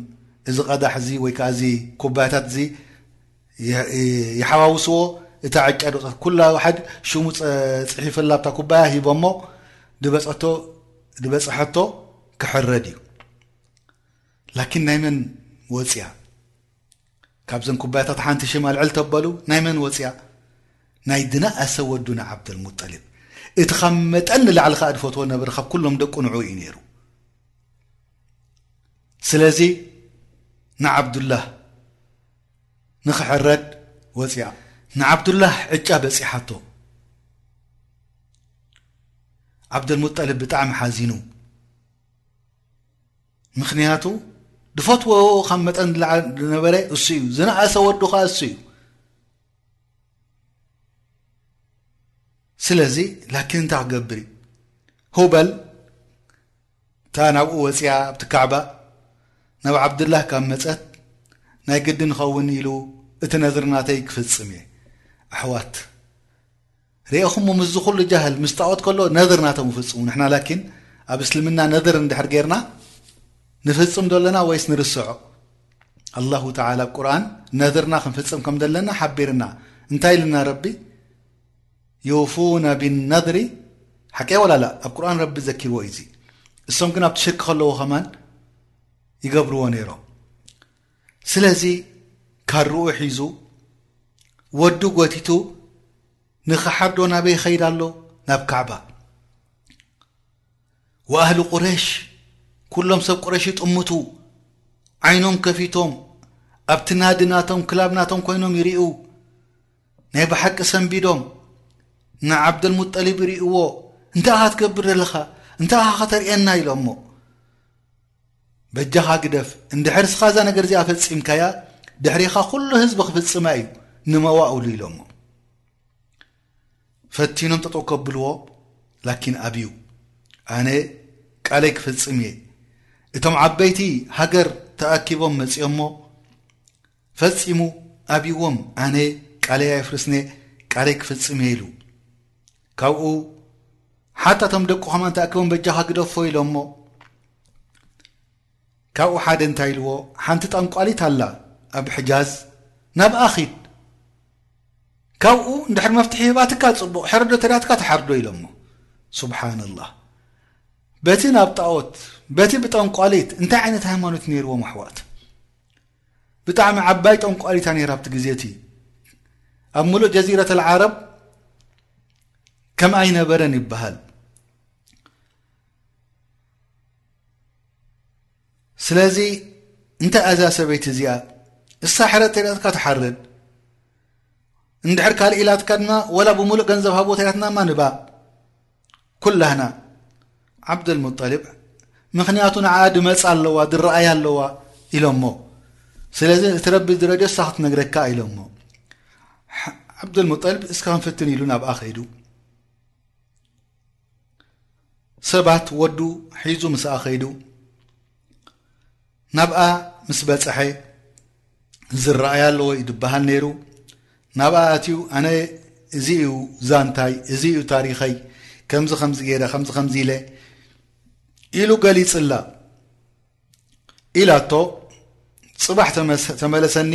እዚ ቀዳሕ እዚ ወይ ከዓ እዚ ኩባያታት እዚ ይሓዋውስዎ እታ ዕጫ ድቀት ኩላ ዋሓድ ሽሙ ፅሒፈላ ኣብታ ኩባያ ሂቦሞ ድበፀቶ ድበፅሐቶ ክሕረድ እዩ ላኪን ናይ መን ወፅያ ካብዘን ኩባያታት ሓንቲ ሽም ኣልዕል ተበሉ ናይ መን ወፅያ ናይ ድና ኣሰወዱና ዓብደልሙጠሊብ እቲ ካብ መጠን ንላዕሊ ከዓ ድፈትዎ ነበር ካብ ኩሎም ደቂ ንዑ እዩ ነይሩ ስለዚ ንዓብዱላህ ንኽሕረድ ወጺኣ ንዓብዱላህ ዕጫ በጺሓቶ። ዓብደልሙጠልብ ብጣዕሚ ሓዚኑ። ምኽንያቱ ድፈትዎ ካብ መጠን ዝለዓል ዝነበረ እሱ እዩ። ዝነኣሰ ወዱ ኸዓ እሱ እዩ። ስለዚ ላኪን እንታይ ክገብር እዩ? ሁበል እታ ናብኡ ወጺኣ ኣብ ትካዕባ ናብ ዓብዱላህ ካብ መጸት ናይ ግድን ኸውን ኢሉ እቲ ነዝር ናተይ ክፍጽም እየ ኣሕዋት ርኤኹሞ ምስዚ ኩሉ ጃህል ምስ ጣዖት ከሎ ነዝር ናቶም ይፍጽሙ ንሕና ላኪን ኣብ እስልምና ነዝር እንድሕር ጌርና ንፍጽም ዶለና ወይስ ንርስዖ ኣላሁ ተዓላ ኣብ ቁርኣን ነዝርና ክንፍጽም ከም ዘለና ሓቢርና እንታይ ኢልና ረቢ ዩፉነ ቢነድሪ ሓቀይ ወላ ላእ ኣብ ቁርኣን ረቢ ዘኪርዎ እዩ እዚ እሶም ግን ኣብቲ ሽርኪ ከለዎ ከማን ይገብርዎ ነይሮም ስለዚ ካርኡ ሒዙ ወዱ ጎቲቱ ንክሓርዶ ናበይ ይኸይድ ኣሎ ናብ ካዕባ ወኣህሊ ቁሬሽ ኩሎም ሰብ ቁሬሽ ይጥምቱ ዓይኖም ከፊቶም ኣብቲ ናዲ ናቶም ክላብ ናቶም ኮይኖም ይርኡ ናይ ብሓቂ ሰንቢዶም ንዓብደልሙጠሊብ ርእዎ እንታይ ኻ ትገብር ዘለኻ እንታይ ኻ ከተርእየና ኢሎሞ በጃኻ ግደፍ እንድሕር ስኻ እዛ ነገር እዚኣ ፈጺምካያ ድሕሪኻ ኩሉ ህዝቢ ክፍጽማ እዩ ንመዋእሉ ኢሎሞ ፈቲኖም ጠጠው ከብልዎ ላኪን ኣብዩ ኣነ ቃለይ ክፍጽም እየ እቶም ዓበይቲ ሃገር ተኣኪቦም መጺኦሞ ፈጺሙ ኣብይዎም ኣነ ቃለይ ኣይፍርስነ ቃለይ ክፍጽም እየ ኢሉ ካብኡ ሓታ እቶም ደቁ ከማን ተኣኪቦም በጃኻ ግደፎ ኢሎሞ ካብኡ ሓደ እንታይ ኢልዎ ሓንቲ ጠንቋሊት ኣላ ኣብ ሕጃዝ ናብ ኣኺድ ካብኡ ንድሕሪ መፍትሒ ህባትካ ጽቡቕ ሕርዶ ተዳትካ ተሓርዶ ኢሎሞ ስብሓንላህ በቲ ናብ ጣኦት በቲ ብጠንቋሊት እንታይ ዓይነት ሃይማኖት ነይርዎም ኣሕዋት ብጣዕሚ ዓባይ ጠንቋሊት እያ ነይራ ኣብቲ ግዜ እቲ ኣብ ሙሉእ ጀዚረት ኣልዓረብ ከምኣ ኣይነበረን ይበሃል ስለዚ እንታይ ኣዛ ሰበይቲ እዚኣ እሳ ሕረድ ተኢላትካ ትሓርድ እንድሕር ካልእ ኢላትካ ድማ ወላ ብምሉእ ገንዘብ ሃቦ ተኢላትና ድማ ንባ ኩላህና ዓብደልሙጠልብ ምክንያቱ ንዓ ድመፅ ኣለዋ ድረኣያ ኣለዋ ኢሎሞ ስለዚ እቲ ረቢ ዝረድዮ እሳ ክትነግረካ ኢሎሞ ዓብደልሙጠልብ እስካ ክንፍትን ኢሉ ናብኣ ከይዱ ሰባት ወዱ ሒዙ ምስኣ ከይዱ ናብኣ ምስ በጸሐ ዝረኣያ ኣለዎ እዩ ድበሃል ነይሩ ናብኣ ኣትዩ ኣነ እዚ እዩ ዛንታይ እዚ እዩ ታሪኸይ ከምዚ ከምዚ ገይረ ከምዚ ከምዚ ኢለ ኢሉ ገሊጽላ ኢላቶ ጽባሕ ተመለሰኒ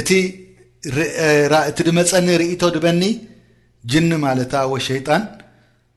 እቲ እቲ ድመጸኒ ርእቶ ድበኒ ጅኒ ማለታ ወ ሸይጣን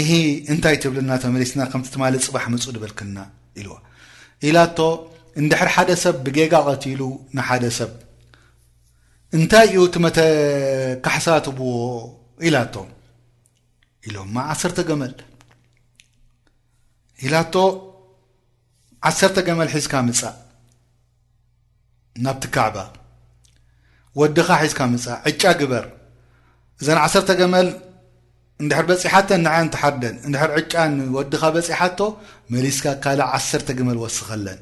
ኢሂ እንታይ ትብልና ተመሊስና ከምቲ ትማሊ ጽባሕ ምጹ ድበልክና ኢልዋ ኢላቶ እንድሕር ሓደ ሰብ ብጌጋ ቀቲሉ ንሓደ ሰብ እንታይ እዩ እቲ መተ ካሕሳ ትብዎ ኢላቶ ኢሎማ ዓሰርተ ገመል ኢላቶ ዓሰርተ ገመል ሒዝካ ምጻእ ናብቲ ካዕባ ወድኻ ሒዝካ ምጻእ ዕጫ ግበር እዘን ዓሰርተ ገመል እንድሕር በጺሓተን ንዐን ትሓርደን እንድሕር ዕጫ ንወድኻ በጺሓቶ መሊስካ ካልእ ዓሰርተ ግመል ወስኸለን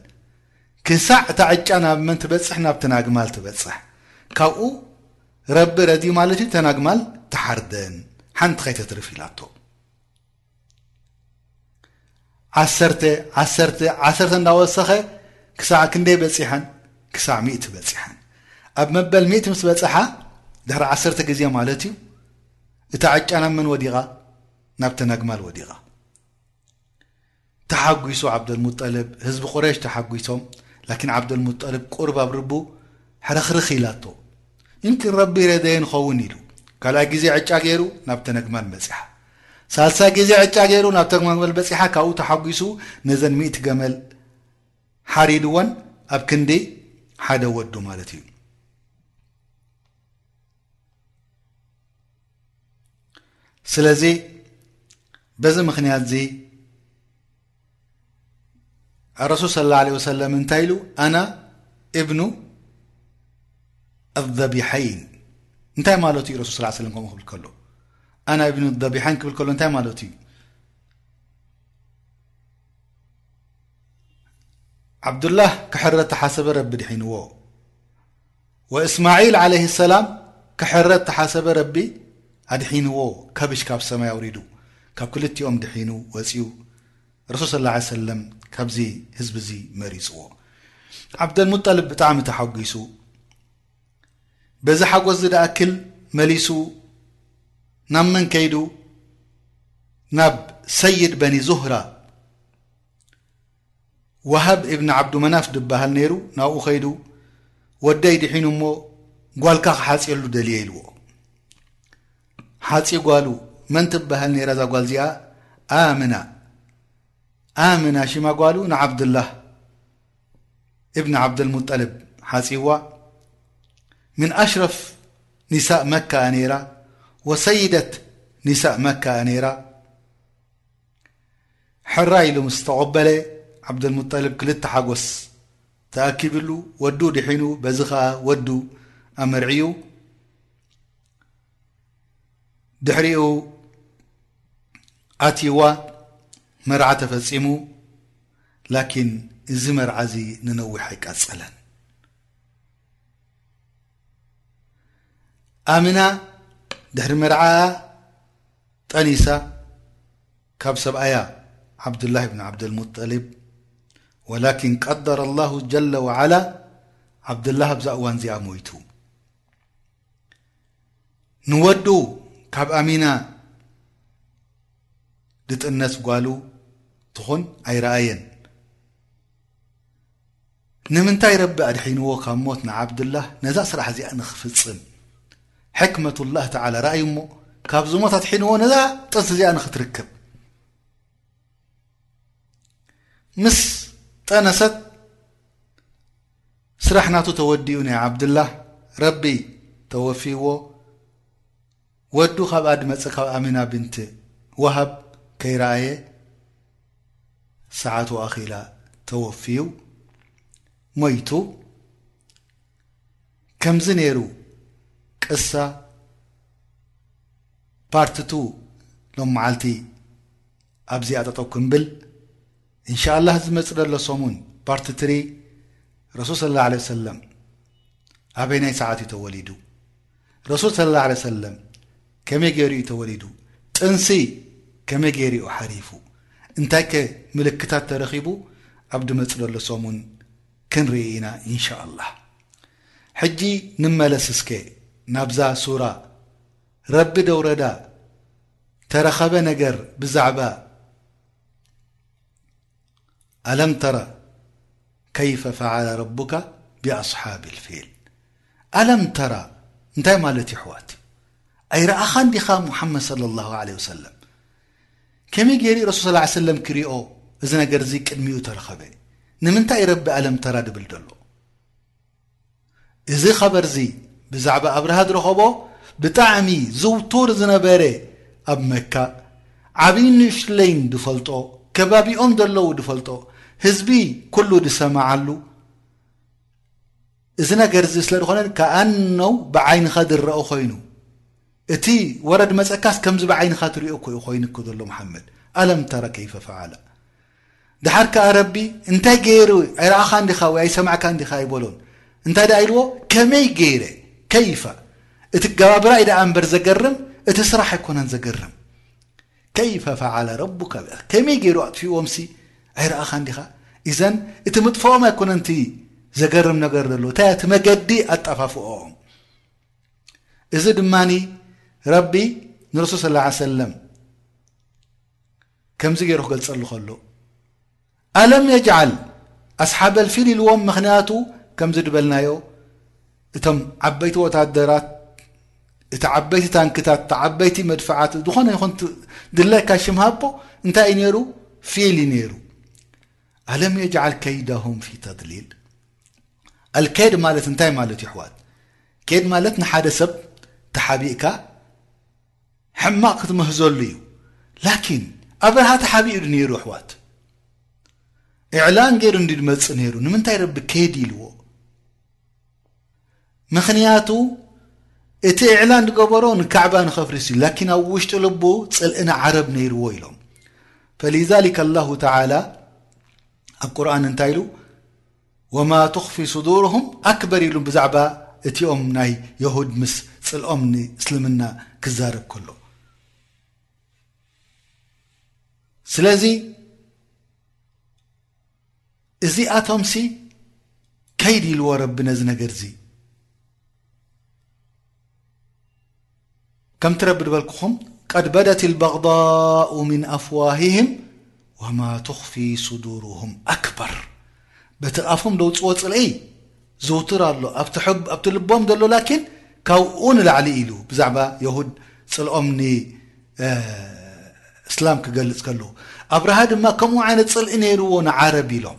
ክሳዕ እታ ዕጫ ናብ መን ትበጽሕ ናብቲ ናግማል ትበጽሕ ካብኡ ረቢ ረድዩ ማለት እዩ ተናግማል ትሓርደን ሓንቲ ከይተትርፍ ኢላቶ ዓሰርተ ዓሰርተ ዓሰርተ እንዳወሰኸ ክሳዕ ክንደይ በፂሐን ክሳዕ ሚእቲ በፂሐን ኣብ መበል ሚእቲ ምስ በፅሓ ድሕሪ ዓሰርተ ግዜ ማለት እዩ እታ ዕጫ ናብ መን ወዲቓ ናብ ተናግማል ወዲቓ ተሓጒሱ ዓብደልሙጠልብ ህዝቢ ቁረሽ ተሓጒሶም ላኪን ዓብደልሙጠልብ ቁርብ ኣብ ርቡ ሕርኽርኽ ኢላቶ ምምኪን ረቢ ረደየን ኸውን ኢሉ ካልኣይ ግዜ ዕጫ ገይሩ ናብ ተነግማል መፂሓ ሳልሳይ ግዜ ዕጫ ገይሩ ናብ ተርማምበል በጺሓ ካብኡ ተሓጒሱ ነዘን ሚእቲ ገመል ሓሪድወን ኣብ ክንዲ ሓደ ወዱ ማለት እዩ። ስለዚ በዚ ምክንያት እዚ ኣረሱል ስለ ላ ለ ወሰለም እንታይ ኢሉ ኣና እብኑ ኣዘቢሐይን እንታይ ማለት እዩ ረሱል ስ ሰለም ከምኡ ክብል ከሎ ኣና እብኑ ኣዘቢሐይን ክብል ከሎ እንታይ ማለት እዩ ዓብዱላህ ክሕረተሓሰበ ረቢ ድሒንዎ ወእስማዒል ዓለይሂ ሰላም ክሕረድ ተሓሰበ ረቢ ኣድሒንዎ ከብሽ ካብ ሰማይ ኣውሪዱ ካብ ክልቲኦም ድሒኑ ወጽዩ ረሱል ሰለላሁ ዓለይሂ ወሰለም ካብዚ ህዝቢ እዚ መሪጽዎ ዓብደልሙጠልብ ብጣዕሚ ተሓጒሱ በዚ ሓጎስ እዚ ድኣክል መሊሱ ናብ መን ከይዱ ናብ ሰይድ በኒ ዙህራ ወሃብ እብን ዓብዱመናፍ ድበሃል ነይሩ፣ ናብኡ ከይዱ፣ ወደይ ድሒኑ እሞ ጓልካ ክሓጽየሉ ደልየ ኢልዎ። ሓጺ ጓሉ፣ መን ትበሃል ነይራ እዛ ጓል እዚኣ? ኣምና። ኣምና ሽማ ጓሉ ንዓብዱላህ እብን ዓብደልሙጠልብ ሓጽይዋ። ምን ኣሽረፍ ኒሳእ መካ እያ ነይራ፣ ወሰይደት ኒሳእ መካ እያ ነይራ። ሕራይ ኢሉ ምስ ተቖበለ፣ ዓብደልሙጠልብ ክልተ ሓጎስ ተኣኪብሉ፣ ወዱ ድሒኑ፣ በዚ ኸኣ ወዱ ኣመርዕዩ፣ ድሕሪኡ ኣትዩዋ፣ መርዓ ተፈጺሙ። ላኪን እዚ መርዓ እዚ ንነዊሕ ኣይቃጸለን። ኣምና ድሕሪ መርዓኣ፣ ጠኒሳ ካብ ሰብኣያ ዓብዱላህ ብን ዓብደልሙጠሊብ ወላኪን ቀደረ ኣላሁ ጀለ ወዓላ ዓብዱላህ ኣብዛ እዋን እዚኣ ሞይቱ ንወዱ ካብ ኣሚና ድጥነስ ጓሉ ትኹን ኣይረኣየን ንምንታይ ረቢ ኣድሒንዎ ካብ ሞት ንዓብድላህ ነዛ ስራሕ እዚኣ ንኽፍጽም ሕክመቱላህ ተዓላ ረኣዩ እሞ ካብዚ ሞት ኣድሒንዎ ነዛ ጥንሲ እዚኣ ንኽትርከብ ምስ ጠነሰት ስራሕ ናቱ ተወዲኡ ናይ ዓብድላህ ረቢ ተወፊዎ ወዱ ካብኣ ድመጽእ ካብ ኣሚና ቢንት ወሃብ ከይረኣየ ሰዓቱ ኣኺላ ተወፍዩ ሞይቱ ከምዚ ነይሩ ቅሳ ፓርት ቱ ሎምዓልቲ ኣብዚኣ ጠጠው ክንብል እንሻኣላህ ዝመጽእ ዘሎ ሰሙን ፓርት ትሪ ረሱል ሰለላሁ ዓለይሂ ወሰለም ኣበይናይ ሰዓት እዩ ተወሊዱ ረሱል ሰለላሁ ዓለይሂ ወሰለም ከመይ ገይሩ እዩ ተወሊዱ ጥንሲ ከመይ ገይሩ እዩ ሓሊፉ እንታይ ከ ምልክታት ተረኺቡ ኣብ ድመጽእ ዘሎ ሰሙን ክንርኢ ኢና እንሻኣላህ ሕጂ ንመለስ እስከ ናብዛ ሱራ ረቢ ደውረዳ ተረኸበ ነገር ብዛዕባ ኣለም ተረ ከይፈ ፈዓለ ረቡካ ብኣስሓብ ልፊል ኣለም ተራ እንታይ ማለት እዩ ኣሕዋት ኣይረኣኻን ዲኻ ሙሓመድ صለ ላሁ ለ ወሰለም ከመይ ገይሩ ዩ ረሱል ስ ሰለም ክሪኦ እዚ ነገር እዚ ቅድሚኡ ተረኸበ ንምንታይ ረቢ ኣለም ተራ ድብል ደሎ እዚ ኸበርዚ ብዛዕባ ኣብርሃ ዝረኸቦ ብጣዕሚ ዝውቱር ዝነበረ ኣብ መካ ዓብይን ንእሽትለይን ዝፈልጦ ከባቢኦም ዘለዉ ዝፈልጦ ህዝቢ ኩሉ ዝሰማዓሉ እዚ ነገር እዚ ስለ ዝኾነ ከኣነው ብዓይንኻ ዝረኦ ኮይኑ እቲ ወረ ዝመፀካስ ከምዚ ብዓይንኻ ትሪኦ እኮ እዩ ኮይኑኩ ዘሎ መሓመድ ኣለም ተረ ከይፈ ፈዓለ ድሓር ከኣ ረቢ እንታይ ገይሩ ኣይረኣኻን ዲኻ ወይ ኣይሰማዕካን ዲኻ ኣይበሎን እንታይ ደኣ ኢልዎ ከመይ ገይረ ከይፈ እቲ ኣገባብራ እዩ ደኣ እምበር ዘገርም እቲ ስራሕ ኣይኮነን ዘገርም ከይፈ ፈዓለ ረቡካ ብዕ ከመይ ገይሩ ኣጥፊእዎምሲ ኣይረኣኻን ዲኻ ኢዘን እቲ ምጥፍኦም ኣይኮነን እቲ ዘገርም ነገር ዘሎ እንታይ እቲ መገዲ ኣጠፋፍኦም እዚ ድማ ረቢ ንረሱል ስ ሰለም ከምዚ ገይሩ ክገልጸሉ ከሎ ኣለም የጅዓል ኣስሓበል ፊል ኢልዎም ምክንያቱ ከምዚ ድበልናዮ እቶም ዓበይቲ ወታደራት እቲ ዓበይቲ ታንክታት እቲ ዓበይቲ መድፍዓት ዝኾነ ይኹን ድላይካ ሽም ሃቦ እንታይ እዩ ነይሩ ፊል እዩ ነይሩ ኣለም የጅዓል ከይዳሁም ፊ ተድሊል ኣልከድ ማለት እንታይ ማለት ይሕዋት ኬድ ማለት ንሓደ ሰብ ተሓቢእካ ሕማቅ ክትምህዘሉ እዩ ላኪን ኣብርሃ ተሓቢኡ ዲዩ ነይሩ ኣሕዋት ኢዕላን ገይሩ እንዲዩ ድመጽእ ነይሩ ንምንታይ ረቢ ከይድ ኢልዎ ምክንያቱ እቲ ኢዕላን ድገበሮ ንካዕባ ንከፍርስ እዩ ላኪን ኣብ ውሽጢ ልቡ ጽልኢ ንዓረብ ነይርዎ ኢሎም ፈሊዛሊከ ኣላሁ ተዓላ ኣብ ቁርኣን እንታይ ኢሉ ወማ ቱኽፊ ሱዱሩሁም ኣክበር ኢሉ ብዛዕባ እቲኦም ናይ የሁድ ምስ ጽልኦም ንእስልምና ክዛረብ ከሎ ስለዚ እዚኣቶምሲ ከይድ ኢልዎ ረቢ ነዚ ነገርዚ ከምቲ ረቢ ድበልኩኹም ቀድ በደት ኣልበግዳኡ ምን ኣፍዋህህም ወማ ቱኽፊ ሱዱሩሁም ኣክበር በቲ ኣፎም ደውፅዎ ፅልኢ ዝውቱር ኣሎ ኣብቲ ልቦም ዘሎ ላኪን ካብኡ ንላዕሊ ኢሉ ብዛዕባ የሁድ ፅልኦም ን እስላም ክገልፅ ከለዉ ኣብርሃ ድማ ከምኡ ዓይነት ፅልኢ ነይርዎ ንዓረብ ኢሎም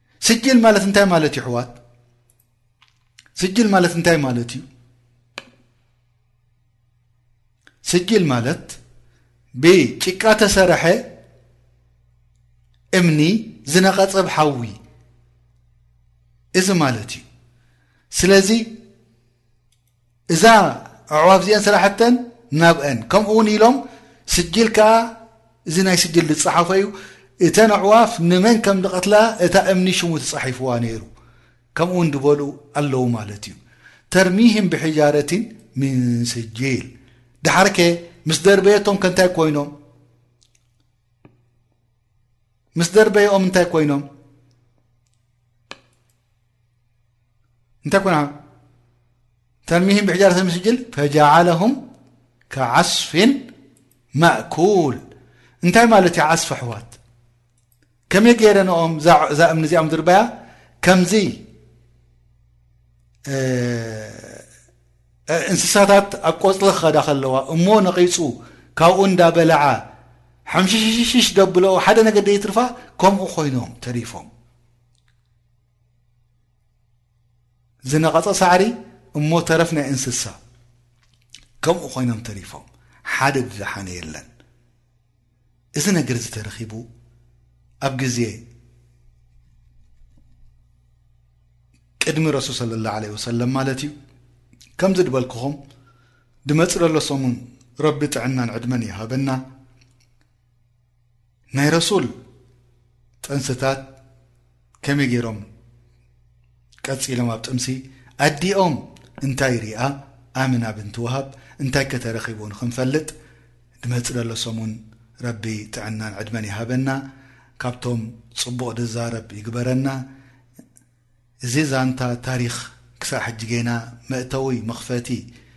ስጅል ማለት እንታይ ማለት እዩ ሕዋት ስጅል ማለት እንታይ ማለት እዩ ስጅል ማለት ብጭቃ ተሰረሐ እምኒ ዝነቐፀብ ሓዊ እዚ ማለት እዩ ስለዚ እዛ ኣዕዋፍ እዚኤን ስራሕተን ናብአን ከምኡ ውን ኢሎም ስጅል ከኣ እዚ ናይ ስጅል ዝጸሓፎ እዩ እተን ኣዕዋፍ ንመን ከም ዝቐትላ እታ እምኒ ሽሙ ተጻሒፍዋ ነይሩ ከምኡ ውን ዝበሉ ኣለዉ ማለት እዩ ተርሚህም ብሒጃረትን ምን ስጅል ዳሓርከ ምስ ደርበየቶም ከንታይ ኮይኖም ምስ ደርበይኦም እንታይ ኮይኖም እንታይ ኮና ተርሚህም ብሕጃር ተምስጅል ፈጃዓለሁም ከዓስፍን ማእኩል እንታይ ማለት እዩ ዓስፊ ኣሕዋት ከመይ ገይረ ንኦም እዛ እምኒ እዚኣ ምድርባያ ከምዚ እንስሳታት ኣብ ቆጽሊ ክኸዳ ከለዋ እሞ ነቒጹ ካብኡ እንዳ በለዓ ሕምሽሽሽሽ ደብለኦ ሓደ ነገር ደይትርፋ ከምኡ ኮይኖም ተሪፎም ዝነቐጸ ሳዕሪ እሞ ተረፍ ናይ እንስሳ ከምኡ ኮይኖም ተሪፎም ሓደ ድደሓነ የለን እዚ ነገርዚ ተረኺቡ ኣብ ግዜ ቅድሚ ረሱል ሰለላሁ ዓለይሂ ወሰለም ማለት እዩ ከምዚ ድበልኩኹም ድመጽእ ዘሎ ሰሙን ረቢ ጥዕናን ዕድመን ይሃበና ናይ ረሱል ጥንስታት ከመይ ገይሮም ቀጺሎም ኣብ ጥምሲ ኣዲኦም እንታይ ሪኣ ኣምን ኣብን ትውሃብ እንታይ ከ ተረኺቡ ንኽንፈልጥ ድመጽደሎ ሰሙን ረቢ ጥዕናን ዕድመን ይሃበና ካብቶም ጽቡቕ ድዛረብ ይግበረና እዚ ዛንታ ታሪኽ ክሳዕ ሕጂ ጌና መእተዊ መኽፈቲ